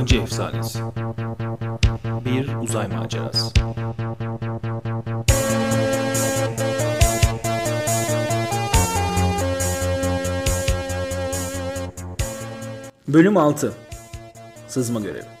Akıncı Efsanesi. Bir uzay macerası. Bölüm 6 Sızma görevi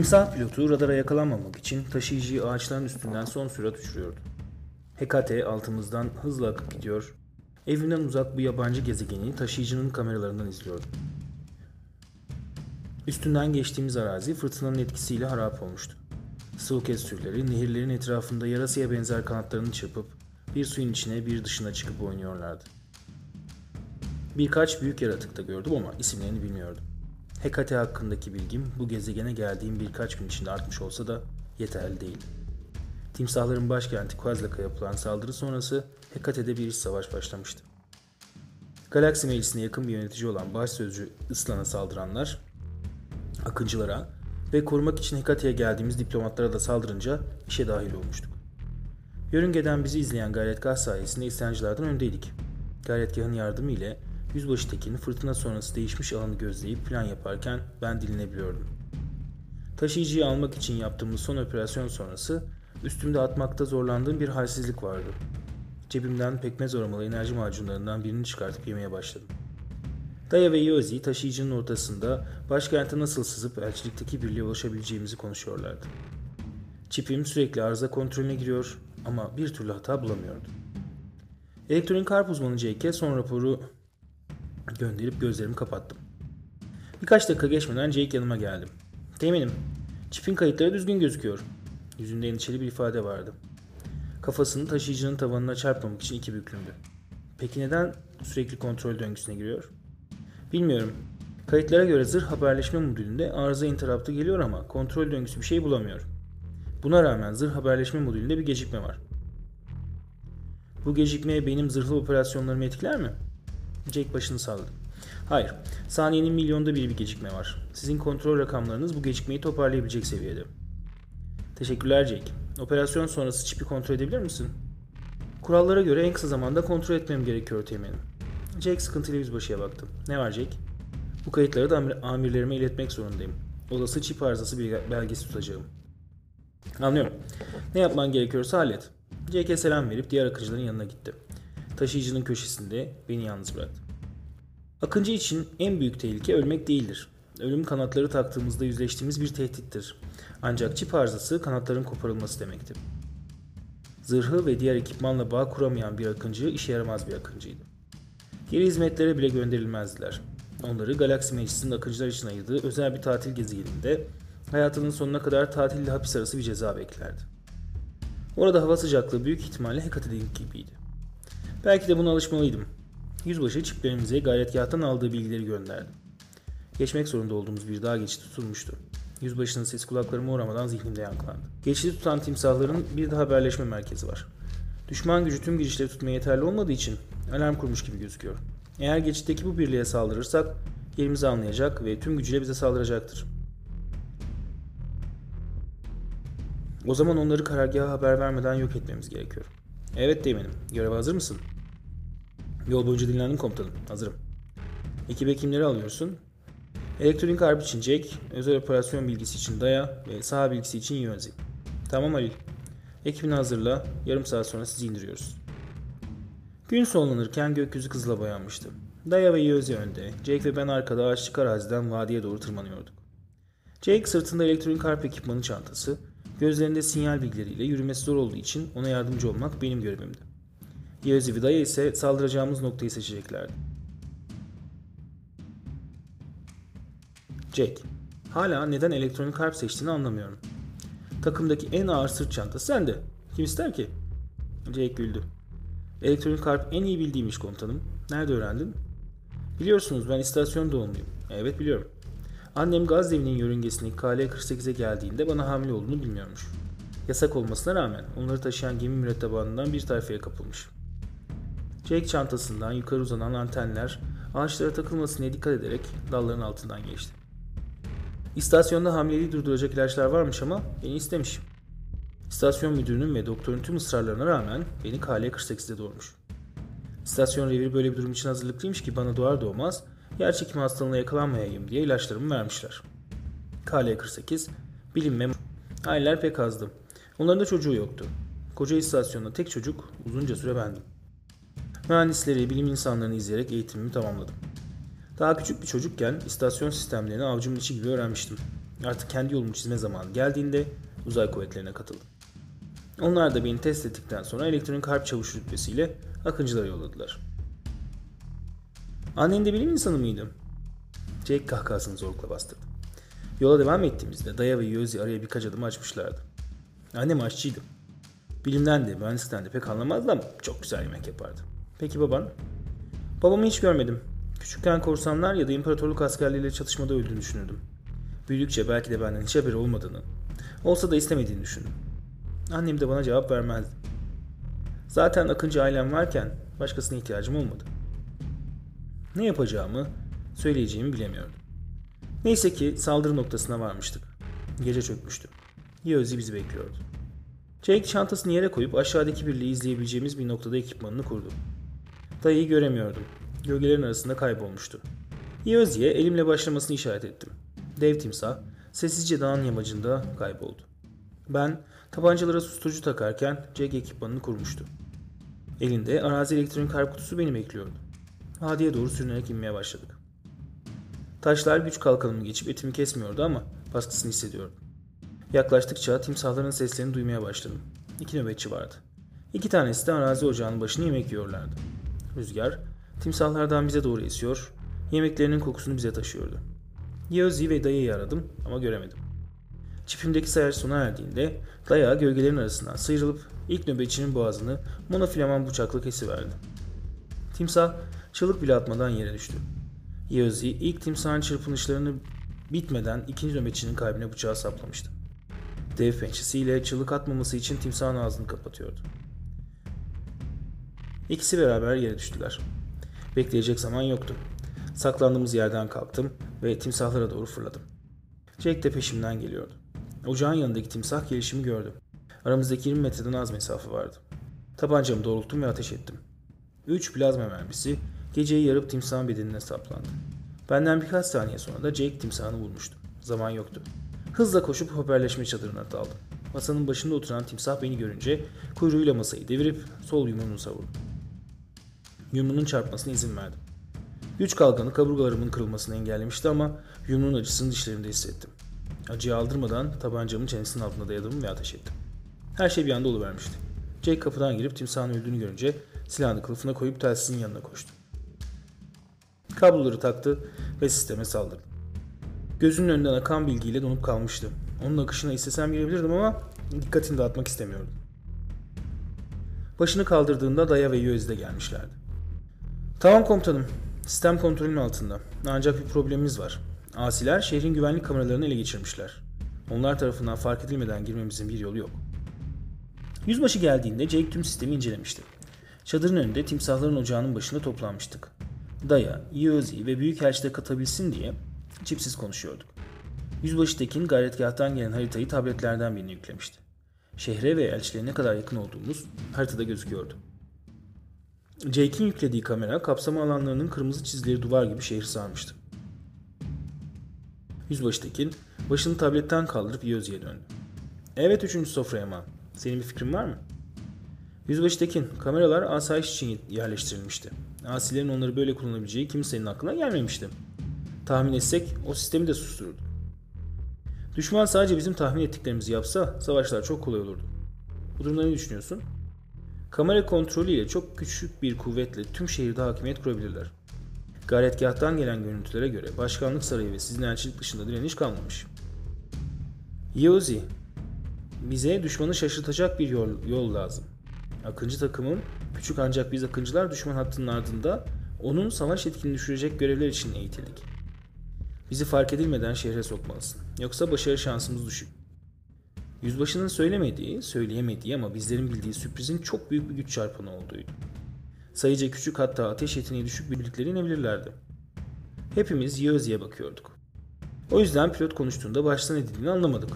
Timsah pilotu radara yakalanmamak için taşıyıcıyı ağaçların üstünden son sürat uçuruyordu. Hekate altımızdan hızla akıp gidiyor. Evimden uzak bu yabancı gezegeni taşıyıcının kameralarından izliyordum. Üstünden geçtiğimiz arazi fırtınanın etkisiyle harap olmuştu. Sıvıkes türleri nehirlerin etrafında yarasıya benzer kanatlarını çırpıp bir suyun içine bir dışına çıkıp oynuyorlardı. Birkaç büyük yaratık da gördüm ama isimlerini bilmiyordum. Hekate hakkındaki bilgim bu gezegene geldiğim birkaç gün içinde artmış olsa da yeterli değil. Timsahların başkenti Kuazlak'a yapılan saldırı sonrası Hekate'de bir iç savaş başlamıştı. Galaksi Meclisi'ne yakın bir yönetici olan başsözcü Islan'a saldıranlar, akıncılara ve korumak için Hekate'ye geldiğimiz diplomatlara da saldırınca işe dahil olmuştuk. Yörüngeden bizi izleyen gayretgah sayesinde isyancılardan öndeydik. Gayretgahın yardımı ile Yüzbaşı Tekin fırtına sonrası değişmiş alanı gözleyip plan yaparken ben dinlenebiliyordum. Taşıyıcıyı almak için yaptığımız son operasyon sonrası üstümde atmakta zorlandığım bir halsizlik vardı. Cebimden pekmez aromalı enerji macunlarından birini çıkartıp yemeye başladım. Daya ve Yozi taşıyıcının ortasında başkente nasıl sızıp elçilikteki birliğe ulaşabileceğimizi konuşuyorlardı. Çipim sürekli arıza kontrolüne giriyor ama bir türlü hata bulamıyordu. Elektronik harp uzmanı Jake'e son raporu gönderip gözlerimi kapattım. Birkaç dakika geçmeden Jake yanıma geldi. Teminim. Çipin kayıtları düzgün gözüküyor. Yüzünde endişeli bir ifade vardı. Kafasını taşıyıcının tavanına çarpmamak için iki büklümdü. Peki neden sürekli kontrol döngüsüne giriyor? Bilmiyorum. Kayıtlara göre zırh haberleşme modülünde arıza interrupt'ı geliyor ama kontrol döngüsü bir şey bulamıyor. Buna rağmen zırh haberleşme modülünde bir gecikme var. Bu gecikme benim zırhlı operasyonlarımı etkiler mi? Jake başını salladı. Hayır. Saniyenin milyonda bir bir gecikme var. Sizin kontrol rakamlarınız bu gecikmeyi toparlayabilecek seviyede. Teşekkürler Jake. Operasyon sonrası çipi kontrol edebilir misin? Kurallara göre en kısa zamanda kontrol etmem gerekiyor temelim. Jake sıkıntıyla yüzbaşıya baktı. Ne var Jake? Bu kayıtları da amir- amirlerime iletmek zorundayım. Olası çip arızası bir belgesi tutacağım. Anlıyorum. Ne yapman gerekiyorsa hallet. Jake'e selam verip diğer akıncıların yanına gitti. Taşıyıcının köşesinde beni yalnız bıraktı. Akıncı için en büyük tehlike ölmek değildir. Ölüm kanatları taktığımızda yüzleştiğimiz bir tehdittir. Ancak çip arızası kanatların koparılması demektir. Zırhı ve diğer ekipmanla bağ kuramayan bir akıncı işe yaramaz bir akıncıydı. Geri hizmetlere bile gönderilmezdiler. Onları Galaksi Meclisi'nin akıncılar için ayırdığı özel bir tatil gezegeninde hayatının sonuna kadar tatille hapis arası bir ceza beklerdi. Orada hava sıcaklığı büyük ihtimalle Hekate'deki gibiydi. Belki de buna alışmalıydım. Yüzbaşı çiplerimize gayretgahtan aldığı bilgileri gönderdi. Geçmek zorunda olduğumuz bir dağ geçidi tutulmuştu. Yüzbaşının sesi kulaklarıma uğramadan zihnimde yankılandı. Geçidi tutan timsahların bir de haberleşme merkezi var. Düşman gücü tüm girişleri tutmaya yeterli olmadığı için alarm kurmuş gibi gözüküyor. Eğer geçitteki bu birliğe saldırırsak yerimizi anlayacak ve tüm gücüyle bize saldıracaktır. O zaman onları karargaha haber vermeden yok etmemiz gerekiyor. Evet Teğmen'im. Göreve hazır mısın? Yol boyunca dinlendim komutanım. Hazırım. Ekibe kimleri alıyorsun? Elektronik harp için Jack, özel operasyon bilgisi için Daya ve saha bilgisi için Yönzi. Tamam Halil. Ekibini hazırla. Yarım saat sonra sizi indiriyoruz. Gün sonlanırken gökyüzü kızla boyanmıştı. Daya ve Yönzi önde, Jake ve ben arkada ağaçlık araziden vadiye doğru tırmanıyorduk. Jake sırtında elektronik harp ekipmanı çantası, Gözlerinde sinyal bilgileriyle yürümesi zor olduğu için ona yardımcı olmak benim görevimdi. Yevzi ve Daya ise saldıracağımız noktayı seçeceklerdi. Jack, hala neden elektronik harp seçtiğini anlamıyorum. Takımdaki en ağır sırt çantası sende. Kim ister ki? Jake güldü. Elektronik harp en iyi bildiğim iş komutanım. Nerede öğrendin? Biliyorsunuz ben istasyon doğumluyum. Evet biliyorum. Annem gaz devinin yörüngesindeki KL-48'e geldiğinde bana hamile olduğunu bilmiyormuş. Yasak olmasına rağmen onları taşıyan gemi mürettebatından bir tayfaya kapılmış. Jake çantasından yukarı uzanan antenler ağaçlara takılmasın diye dikkat ederek dalların altından geçti. İstasyonda hamileliği durduracak ilaçlar varmış ama beni istemiş. İstasyon müdürünün ve doktorun tüm ısrarlarına rağmen beni KL-48'de doğurmuş. İstasyon reviri böyle bir durum için hazırlıklıymış ki bana doğar doğmaz yer çekimi hastalığına yakalanmayayım diye ilaçlarımı vermişler. KL-48 bilinme aileler pek azdı. Onların da çocuğu yoktu. Koca istasyonda tek çocuk uzunca süre bendim. Mühendisleri, bilim insanlarını izleyerek eğitimimi tamamladım. Daha küçük bir çocukken istasyon sistemlerini avcımın içi gibi öğrenmiştim. Artık kendi yolumu çizme zamanı geldiğinde uzay kuvvetlerine katıldım. Onlar da beni test ettikten sonra elektronik harp çavuşu rütbesiyle akıncılara yolladılar. Annen de bilim insanı mıydı? Jake kahkahasını zorlukla bastırdı. Yola devam ettiğimizde Daya ve Yozi araya birkaç adım açmışlardı. Annem aşçıydı. Bilimden de mühendislikten de pek anlamazdı ama çok güzel yemek yapardı. Peki baban? Babamı hiç görmedim. Küçükken korsanlar ya da imparatorluk askerleriyle çatışmada öldüğünü düşünürdüm. Büyüdükçe belki de benden hiç haberi olmadığını, olsa da istemediğini düşündüm. Annem de bana cevap vermezdi. Zaten akıncı ailem varken başkasına ihtiyacım olmadı. Ne yapacağımı, söyleyeceğimi bilemiyordum. Neyse ki saldırı noktasına varmıştık. Gece çökmüştü. Yozi bizi bekliyordu. Jake çantasını yere koyup aşağıdaki birliği izleyebileceğimiz bir noktada ekipmanını kurdu. Dayıyı göremiyordum. Gölgelerin arasında kaybolmuştu. Yozi'ye elimle başlamasını işaret ettim. Dev timsah sessizce dağın yamacında kayboldu. Ben tabancalara susturucu takarken Jack ekipmanını kurmuştu. Elinde arazi elektronik harp kutusu beni bekliyordu. Vadiye doğru sürünerek inmeye başladık. Taşlar güç kalkanımı geçip etimi kesmiyordu ama baskısını hissediyordum. Yaklaştıkça timsahların seslerini duymaya başladım. İki nöbetçi vardı. İki tanesi de arazi ocağının başını yemek yiyorlardı. Rüzgar timsahlardan bize doğru esiyor, yemeklerinin kokusunu bize taşıyordu. Yozi ve dayıyı aradım ama göremedim. Çipimdeki sayar sona erdiğinde daya gölgelerin arasından sıyrılıp ilk nöbetçinin boğazını monofilaman bıçakla kesiverdi. Timsah çığlık bile atmadan yere düştü. Yozi ilk timsahın çırpınışlarını bitmeden ikinci nöbetçinin kalbine bıçağı saplamıştı. Dev pençesiyle çığlık atmaması için timsahın ağzını kapatıyordu. İkisi beraber yere düştüler. Bekleyecek zaman yoktu. Saklandığımız yerden kalktım ve timsahlara doğru fırladım. Jack de peşimden geliyordu. Ocağın yanındaki timsah gelişimi gördü. Aramızdaki 20 metreden az mesafe vardı. Tabancamı doğrulttum ve ateş ettim. 3 plazma mermisi geceyi yarıp timsahın bedenine saplandı. Benden birkaç saniye sonra da Jake timsahını vurmuştu. Zaman yoktu. Hızla koşup haberleşme çadırına daldım. Masanın başında oturan timsah beni görünce kuyruğuyla masayı devirip sol yumruğunu savurdu. Yumruğunun çarpmasına izin verdim. Güç kalkanı kaburgalarımın kırılmasını engellemişti ama yumruğun acısını dişlerimde hissettim. Acıyı aldırmadan tabancamın çenesinin altına dayadım ve ateş ettim. Her şey bir anda oluvermişti. Jake kapıdan girip timsahın öldüğünü görünce silahını kılıfına koyup telsizin yanına koştu. Kabloları taktı ve sisteme saldırdı. Gözünün önünden akan bilgiyle donup kalmıştı. Onun akışına istesem girebilirdim ama dikkatini dağıtmak istemiyordum. Başını kaldırdığında Daya ve Yöz de gelmişlerdi. Tamam komutanım. Sistem kontrolün altında. Ancak bir problemimiz var. Asiler şehrin güvenlik kameralarını ele geçirmişler. Onlar tarafından fark edilmeden girmemizin bir yolu yok. Yüzbaşı geldiğinde Jake tüm sistemi incelemişti. Çadırın önünde timsahların ocağının başında toplanmıştık. Daya, Yozi ve Büyükelçi de katabilsin diye çipsiz konuşuyorduk. Yüzbaşı Tekin gayretgahtan gelen haritayı tabletlerden birine yüklemişti. Şehre ve elçilere ne kadar yakın olduğumuz haritada gözüküyordu. Jake'in yüklediği kamera kapsama alanlarının kırmızı çizgileri duvar gibi şehri sarmıştı. Yüzbaşı Tekin başını tabletten kaldırıp Yozi'ye döndü. Evet üçüncü sofraya mı? Senin bir fikrin var mı? Yüzbaşı Tekin, kameralar asayiş için yerleştirilmişti. Asilerin onları böyle kullanabileceği kimsenin aklına gelmemişti. Tahmin etsek o sistemi de sustururdu. Düşman sadece bizim tahmin ettiklerimizi yapsa savaşlar çok kolay olurdu. Bu durumda ne düşünüyorsun? Kamera kontrolüyle çok küçük bir kuvvetle tüm şehirde hakimiyet kurabilirler. Gayretgahtan gelen görüntülere göre başkanlık sarayı ve sizin elçilik dışında direniş kalmamış. Yozi, bize düşmanı şaşırtacak bir yol, yol lazım. Akıncı takımım, küçük ancak biz akıncılar düşman hattının ardında onun savaş etkini düşürecek görevler için eğitildik. Bizi fark edilmeden şehre sokmalısın. Yoksa başarı şansımız düşük. Yüzbaşının söylemediği, söyleyemediği ama bizlerin bildiği sürprizin çok büyük bir güç çarpanı olduğuydu. Sayıca küçük hatta ateş yeteneği düşük birlikleri inebilirlerdi. Hepimiz Yozi'ye bakıyorduk. O yüzden pilot konuştuğunda baştan edildiğini anlamadık.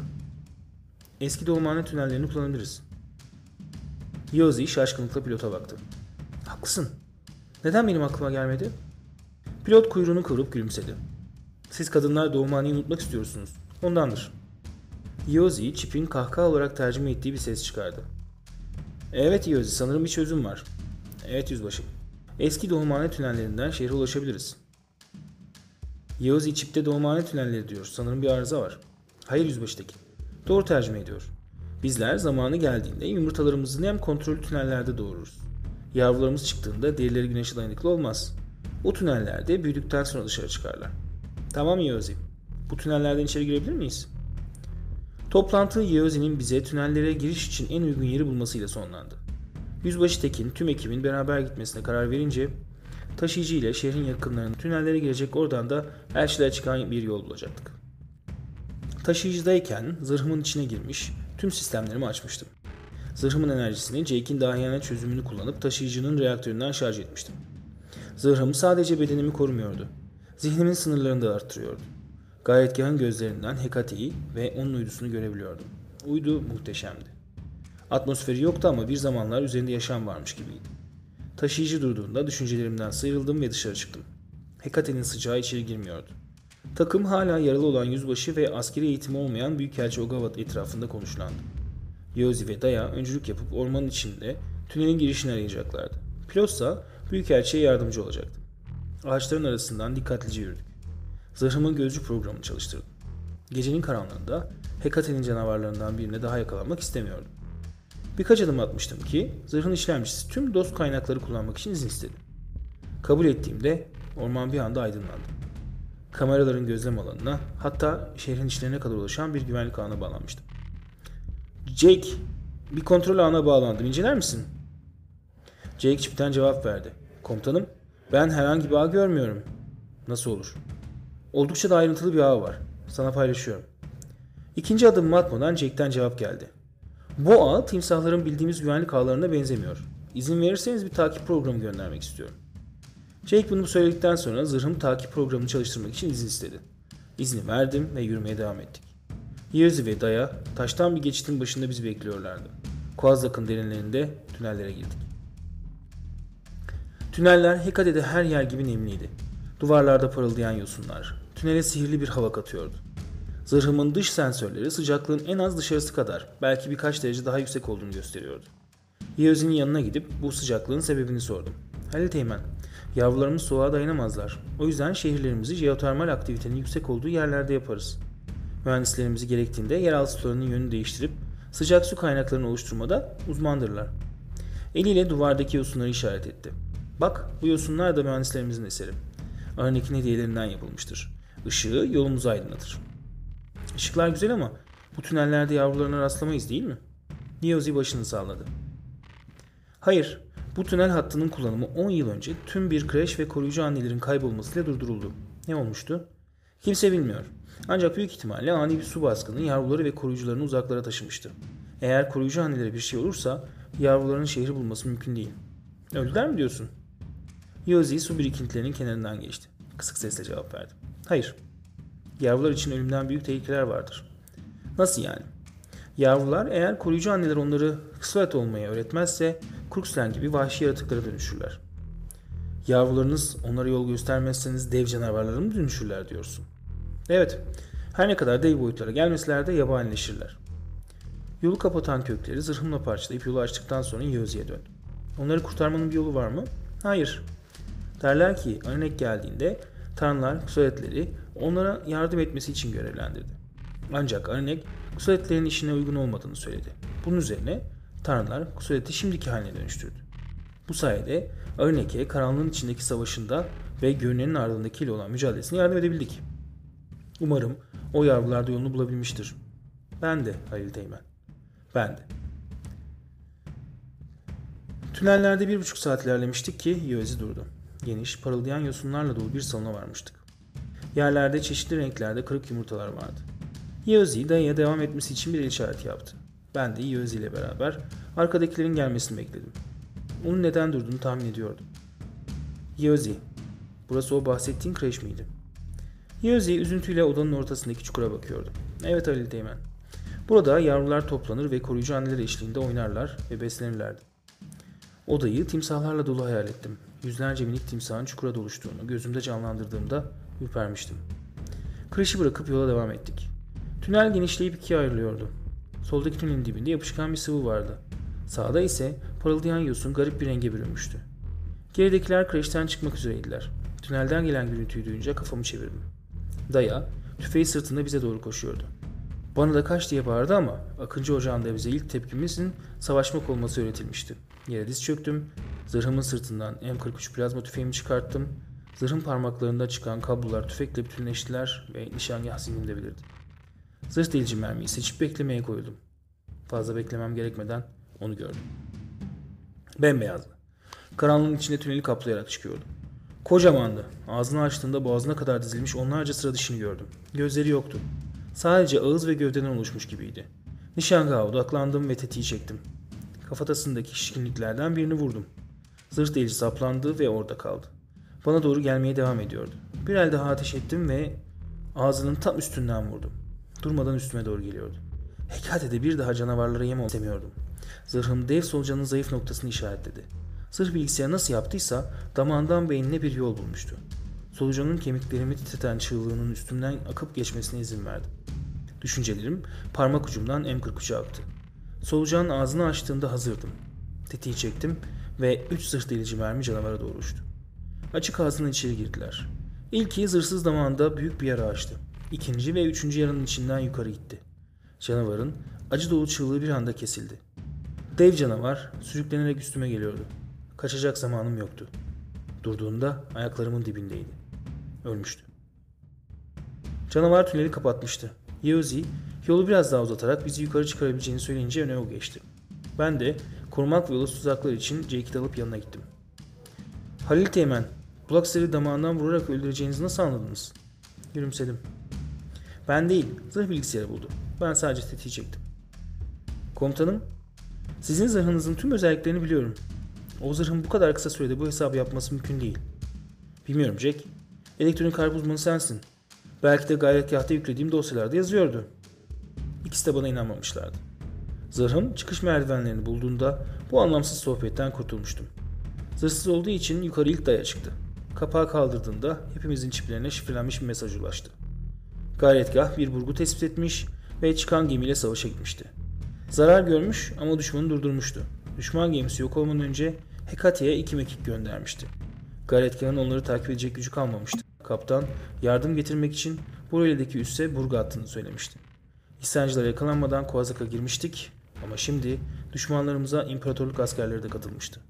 Eski doğumhane tünellerini kullanabiliriz. Yozi şaşkınlıkla pilota baktı. Haklısın. Neden benim aklıma gelmedi? Pilot kuyruğunu kıvırıp gülümsedi. Siz kadınlar doğumhaneyi unutmak istiyorsunuz. Ondandır. Yozi, çipin kahkaha olarak tercüme ettiği bir ses çıkardı. Evet Yozi, sanırım bir çözüm var. Evet yüzbaşım. Eski doğumhane tünellerinden şehre ulaşabiliriz. Yozi çipte doğumhane tünelleri diyor. Sanırım bir arıza var. Hayır yüzbaşıdaki. Doğru tercüme ediyor. Bizler zamanı geldiğinde yumurtalarımızı nem kontrollü tünellerde doğururuz. Yavrularımız çıktığında derileri güneşe dayanıklı olmaz. O tünellerde büyüdükten sonra dışarı çıkarlar. Tamam Yozi. Bu tünellerden içeri girebilir miyiz? Toplantı Yozi'nin bize tünellere giriş için en uygun yeri bulmasıyla sonlandı. Yüzbaşı Tekin tüm ekibin beraber gitmesine karar verince taşıyıcı ile şehrin yakınlarında tünellere girecek oradan da elçiler çıkan bir yol bulacaktık. Taşıyıcıdayken zırhımın içine girmiş, tüm sistemlerimi açmıştım. Zırhımın enerjisini Jake'in dahiyane çözümünü kullanıp taşıyıcının reaktöründen şarj etmiştim. Zırhım sadece bedenimi korumuyordu. Zihnimin sınırlarını da arttırıyordu. Gayetgahın gözlerinden Hekate'yi ve onun uydusunu görebiliyordum. Uydu muhteşemdi. Atmosferi yoktu ama bir zamanlar üzerinde yaşam varmış gibiydi. Taşıyıcı durduğunda düşüncelerimden sıyrıldım ve dışarı çıktım. Hekate'nin sıcağı içeri girmiyordu. Takım hala yaralı olan yüzbaşı ve askeri eğitimi olmayan Büyükelçi Ogavat etrafında konuşlandı. Yozi ve Daya öncülük yapıp ormanın içinde tünelin girişini arayacaklardı. Pilotsa Büyükelçi'ye yardımcı olacaktı. Ağaçların arasından dikkatlice yürüdük. Zırhımın gözcü programını çalıştırdım. Gecenin karanlığında Hekate'nin canavarlarından birine daha yakalanmak istemiyordum. Birkaç adım atmıştım ki zırhın işlemcisi tüm dost kaynakları kullanmak için izin istedi. Kabul ettiğimde orman bir anda aydınlandı. Kameraların gözlem alanına hatta şehrin içlerine kadar ulaşan bir güvenlik ağına bağlanmıştım. Jake, bir kontrol ağına bağlandım. İnceler misin? Jake çipten cevap verdi. Komutanım, ben herhangi bir ağ görmüyorum. Nasıl olur? Oldukça da ayrıntılı bir ağ var. Sana paylaşıyorum. İkinci adımımı atmadan Jake'ten cevap geldi. Bu ağ timsahların bildiğimiz güvenlik ağlarına benzemiyor. İzin verirseniz bir takip programı göndermek istiyorum. Jake bunu söyledikten sonra zırhım takip programını çalıştırmak için izin istedi. İzni verdim ve yürümeye devam ettik. Yerzy ve Daya taştan bir geçitin başında bizi bekliyorlardı. Kuazlak'ın derinlerinde tünellere girdik. Tüneller Hekate'de her yer gibi nemliydi. Duvarlarda parıldayan yosunlar, tünele sihirli bir hava katıyordu. Zırhımın dış sensörleri sıcaklığın en az dışarısı kadar, belki birkaç derece daha yüksek olduğunu gösteriyordu. Yeozi'nin yanına gidip bu sıcaklığın sebebini sordum. Halil Teğmen, yavrularımız soğuğa dayanamazlar. O yüzden şehirlerimizi jeotermal aktivitenin yüksek olduğu yerlerde yaparız. Mühendislerimizi gerektiğinde yeraltı sularının yönünü değiştirip sıcak su kaynaklarını oluşturmada uzmandırlar. Eliyle duvardaki yosunları işaret etti. Bak bu yosunlar da mühendislerimizin eseri. Arnek'in hediyelerinden yapılmıştır. Işığı yolumuzu aydınlatır. Işıklar güzel ama bu tünellerde yavrularına rastlamayız değil mi? Niyozi başını salladı. Hayır, bu tünel hattının kullanımı 10 yıl önce tüm bir kreş ve koruyucu annelerin kaybolmasıyla durduruldu. Ne olmuştu? Kimse bilmiyor. Ancak büyük ihtimalle ani bir su baskını yavruları ve koruyucularını uzaklara taşımıştı. Eğer koruyucu annelere bir şey olursa yavruların şehri bulması mümkün değil. Öldüler mi diyorsun? Yozi su birikintilerinin kenarından geçti. Kısık sesle cevap verdi. Hayır. Yavrular için ölümden büyük tehlikeler vardır. Nasıl yani? Yavrular eğer koruyucu anneler onları kısvet olmaya öğretmezse Kruxlen gibi vahşi yaratıklara dönüşürler. Yavrularınız onlara yol göstermezseniz dev canavarlara mı dönüşürler diyorsun? Evet. Her ne kadar dev boyutlara gelmeseler de yabanileşirler. Yolu kapatan kökleri zırhımla parçalayıp yolu açtıktan sonra Yozi'ye döndüm. Onları kurtarmanın bir yolu var mı? Hayır. Derler ki Arnek geldiğinde tanrılar kusuretleri onlara yardım etmesi için görevlendirdi. Ancak Arnek kusuretlerin işine uygun olmadığını söyledi. Bunun üzerine tanrılar kusureti şimdiki haline dönüştürdü. Bu sayede Arnek'e karanlığın içindeki savaşında ve görünenin ardındakiyle olan mücadelesine yardım edebildik. Umarım o yavrular da yolunu bulabilmiştir. Ben de Halil Teğmen. Ben de. Tünellerde bir buçuk saat ilerlemiştik ki Yövezi durdu. Geniş, parıldayan yosunlarla dolu bir salona varmıştık. Yerlerde çeşitli renklerde kırık yumurtalar vardı. Yozi dayıya devam etmesi için bir el işareti yaptı. Ben de Yozi ile beraber arkadakilerin gelmesini bekledim. Onun neden durduğunu tahmin ediyordum. Yozi, burası o bahsettiğin kreş miydi? Yozi üzüntüyle odanın ortasındaki çukura bakıyordu. Evet Ali Teğmen. Burada yavrular toplanır ve koruyucu anneler eşliğinde oynarlar ve beslenirlerdi. Odayı timsahlarla dolu hayal ettim. Yüzlerce minik timsahın çukura doluştuğunu gözümde canlandırdığımda ürpermiştim. Kreşi bırakıp yola devam ettik. Tünel genişleyip ikiye ayrılıyordu. Soldaki tünelin dibinde yapışkan bir sıvı vardı. Sağda ise parıldayan yosun garip bir renge bürünmüştü. Geridekiler kreşten çıkmak üzereydiler. Tünelden gelen gürültüyü duyunca kafamı çevirdim. Daya, tüfeği sırtında bize doğru koşuyordu. Bana da kaç diye bağırdı ama Akıncı Ocağı'nda bize ilk tepkimizin savaşmak olması öğretilmişti. Yere diz çöktüm, zırhımın sırtından M43 plazma tüfeğimi çıkarttım, zırhın parmaklarında çıkan kablolar tüfekle bütünleştiler ve nişangah zihnimde belirdi. Zırh delici mermiyi seçip beklemeye koyuldum. Fazla beklemem gerekmeden onu gördüm. Bembeyazdı. Karanlığın içinde tüneli kaplayarak çıkıyordu. Kocamandı. Ağzını açtığında boğazına kadar dizilmiş onlarca sıra dişini gördüm. Gözleri yoktu. Sadece ağız ve gövdeden oluşmuş gibiydi. Nişangaha odaklandım ve tetiği çektim. Kafatasındaki şişkinliklerden birini vurdum. Zırh delici saplandı ve orada kaldı. Bana doğru gelmeye devam ediyordu. Bir el daha ateş ettim ve ağzının tam üstünden vurdum. Durmadan üstüme doğru geliyordu. Hekate'de bir daha canavarlara yem istemiyordum. Zırhım dev solucanın zayıf noktasını işaretledi. Zırh bilgisayar nasıl yaptıysa damağından beynine bir yol bulmuştu. Solucanın kemiklerimi titreten çığlığının üstümden akıp geçmesine izin verdim. Düşüncelerim parmak ucumdan M43'e aktı. Solucanın ağzını açtığında hazırdım. Tetiği çektim ve üç zırh delici mermi canavara doğru uçtu. Açık ağzından içeri girdiler. İlki zırhsız damağında büyük bir yara açtı. İkinci ve üçüncü yaranın içinden yukarı gitti. Canavarın acı dolu çığlığı bir anda kesildi. Dev canavar sürüklenerek üstüme geliyordu. Kaçacak zamanım yoktu. Durduğunda ayaklarımın dibindeydi. Ölmüştü. Canavar tüneli kapatmıştı. Yozi yolu biraz daha uzatarak bizi yukarı çıkarabileceğini söyleyince öne o geçti. Ben de korumak ve olası tuzaklar için Jake'i alıp yanına gittim. Halil Teğmen, Blackstar'ı damağından vurarak öldüreceğinizi nasıl anladınız? Gülümsedim. Ben değil, zırh bilgisayarı buldu. Ben sadece tetiği çektim. Komutanım, sizin zırhınızın tüm özelliklerini biliyorum. O zırhın bu kadar kısa sürede bu hesabı yapması mümkün değil. Bilmiyorum Jack. Elektronik harp uzmanı sensin. Belki de gayretgahta yüklediğim dosyalarda yazıyordu. İkisi de bana inanmamışlardı. Zırhım çıkış merdivenlerini bulduğunda bu anlamsız sohbetten kurtulmuştum. Zırhsız olduğu için yukarı ilk daya çıktı. Kapağı kaldırdığında hepimizin çiplerine şifrelenmiş bir mesaj ulaştı. Gayretgah bir burgu tespit etmiş ve çıkan gemiyle savaşa gitmişti. Zarar görmüş ama düşmanı durdurmuştu. Düşman gemisi yok olmadan önce Hekate'ye iki mekik göndermişti. Gayretgah'ın onları takip edecek gücü kalmamıştı. Kaptan yardım getirmek için Boreli'deki üsse burgu attığını söylemişti. İsyancılara yakalanmadan Kozak'a girmiştik ama şimdi düşmanlarımıza imparatorluk askerleri de katılmıştı.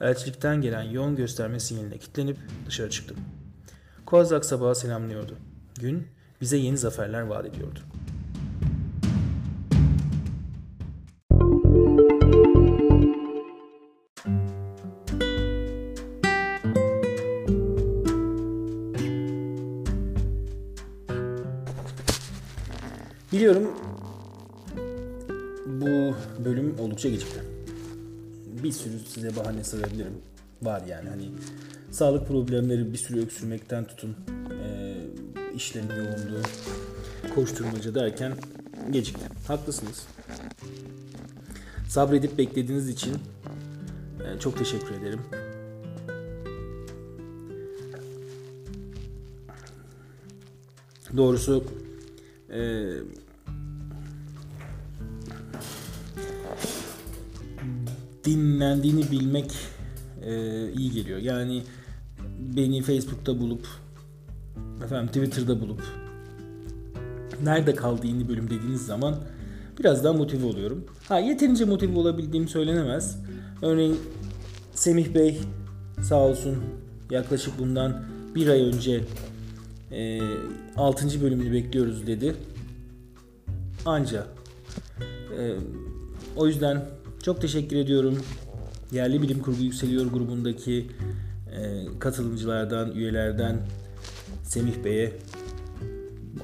Elçilikten gelen yoğun gösterme sinyaline kilitlenip dışarı çıktım. Kozak sabahı selamlıyordu. Gün bize yeni zaferler vaat ediyordu. Biliyorum bu bölüm oldukça gecikti. Bir sürü size bahane sayabilirim. Var yani hani sağlık problemleri bir sürü öksürmekten tutun işlerin yoğunluğu koşturmaca derken gecikti. Haklısınız. Sabredip beklediğiniz için e, çok teşekkür ederim. Doğrusu e, dinlendiğini bilmek e, iyi geliyor. Yani beni Facebook'ta bulup efendim Twitter'da bulup nerede kaldı yeni bölüm dediğiniz zaman biraz daha motive oluyorum. Ha yeterince motive olabildiğim söylenemez. Örneğin Semih Bey sağ olsun yaklaşık bundan bir ay önce e, 6. bölümünü bekliyoruz dedi. Anca. E, o yüzden çok teşekkür ediyorum. Yerli Bilim Kurgu Yükseliyor grubundaki e, katılımcılardan, üyelerden Semih Bey'e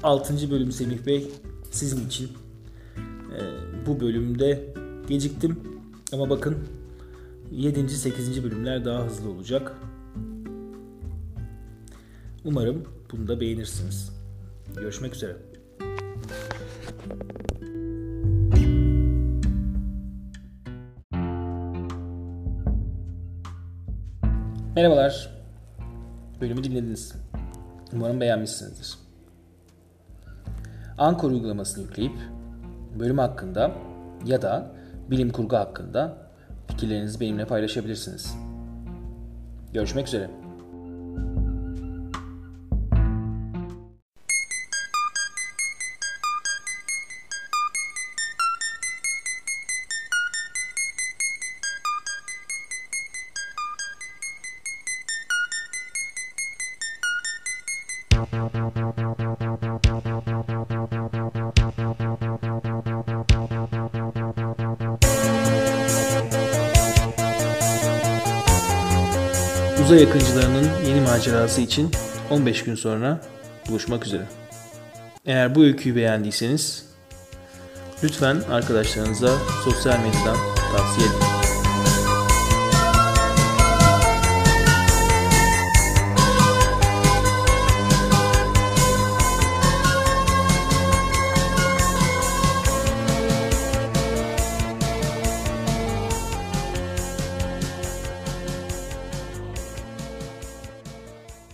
6. bölüm Semih Bey sizin için. Ee, bu bölümde geciktim ama bakın 7. 8. bölümler daha hızlı olacak. Umarım bunu da beğenirsiniz. Görüşmek üzere. Merhabalar. Bölümü dinlediniz. Umarım beğenmişsinizdir. Ankor uygulamasını yükleyip bölüm hakkında ya da bilim kurgu hakkında fikirlerinizi benimle paylaşabilirsiniz. Görüşmek üzere. Uzay yakıncılarının yeni macerası için 15 gün sonra buluşmak üzere. Eğer bu öyküyü beğendiyseniz lütfen arkadaşlarınıza sosyal medyadan tavsiye edin.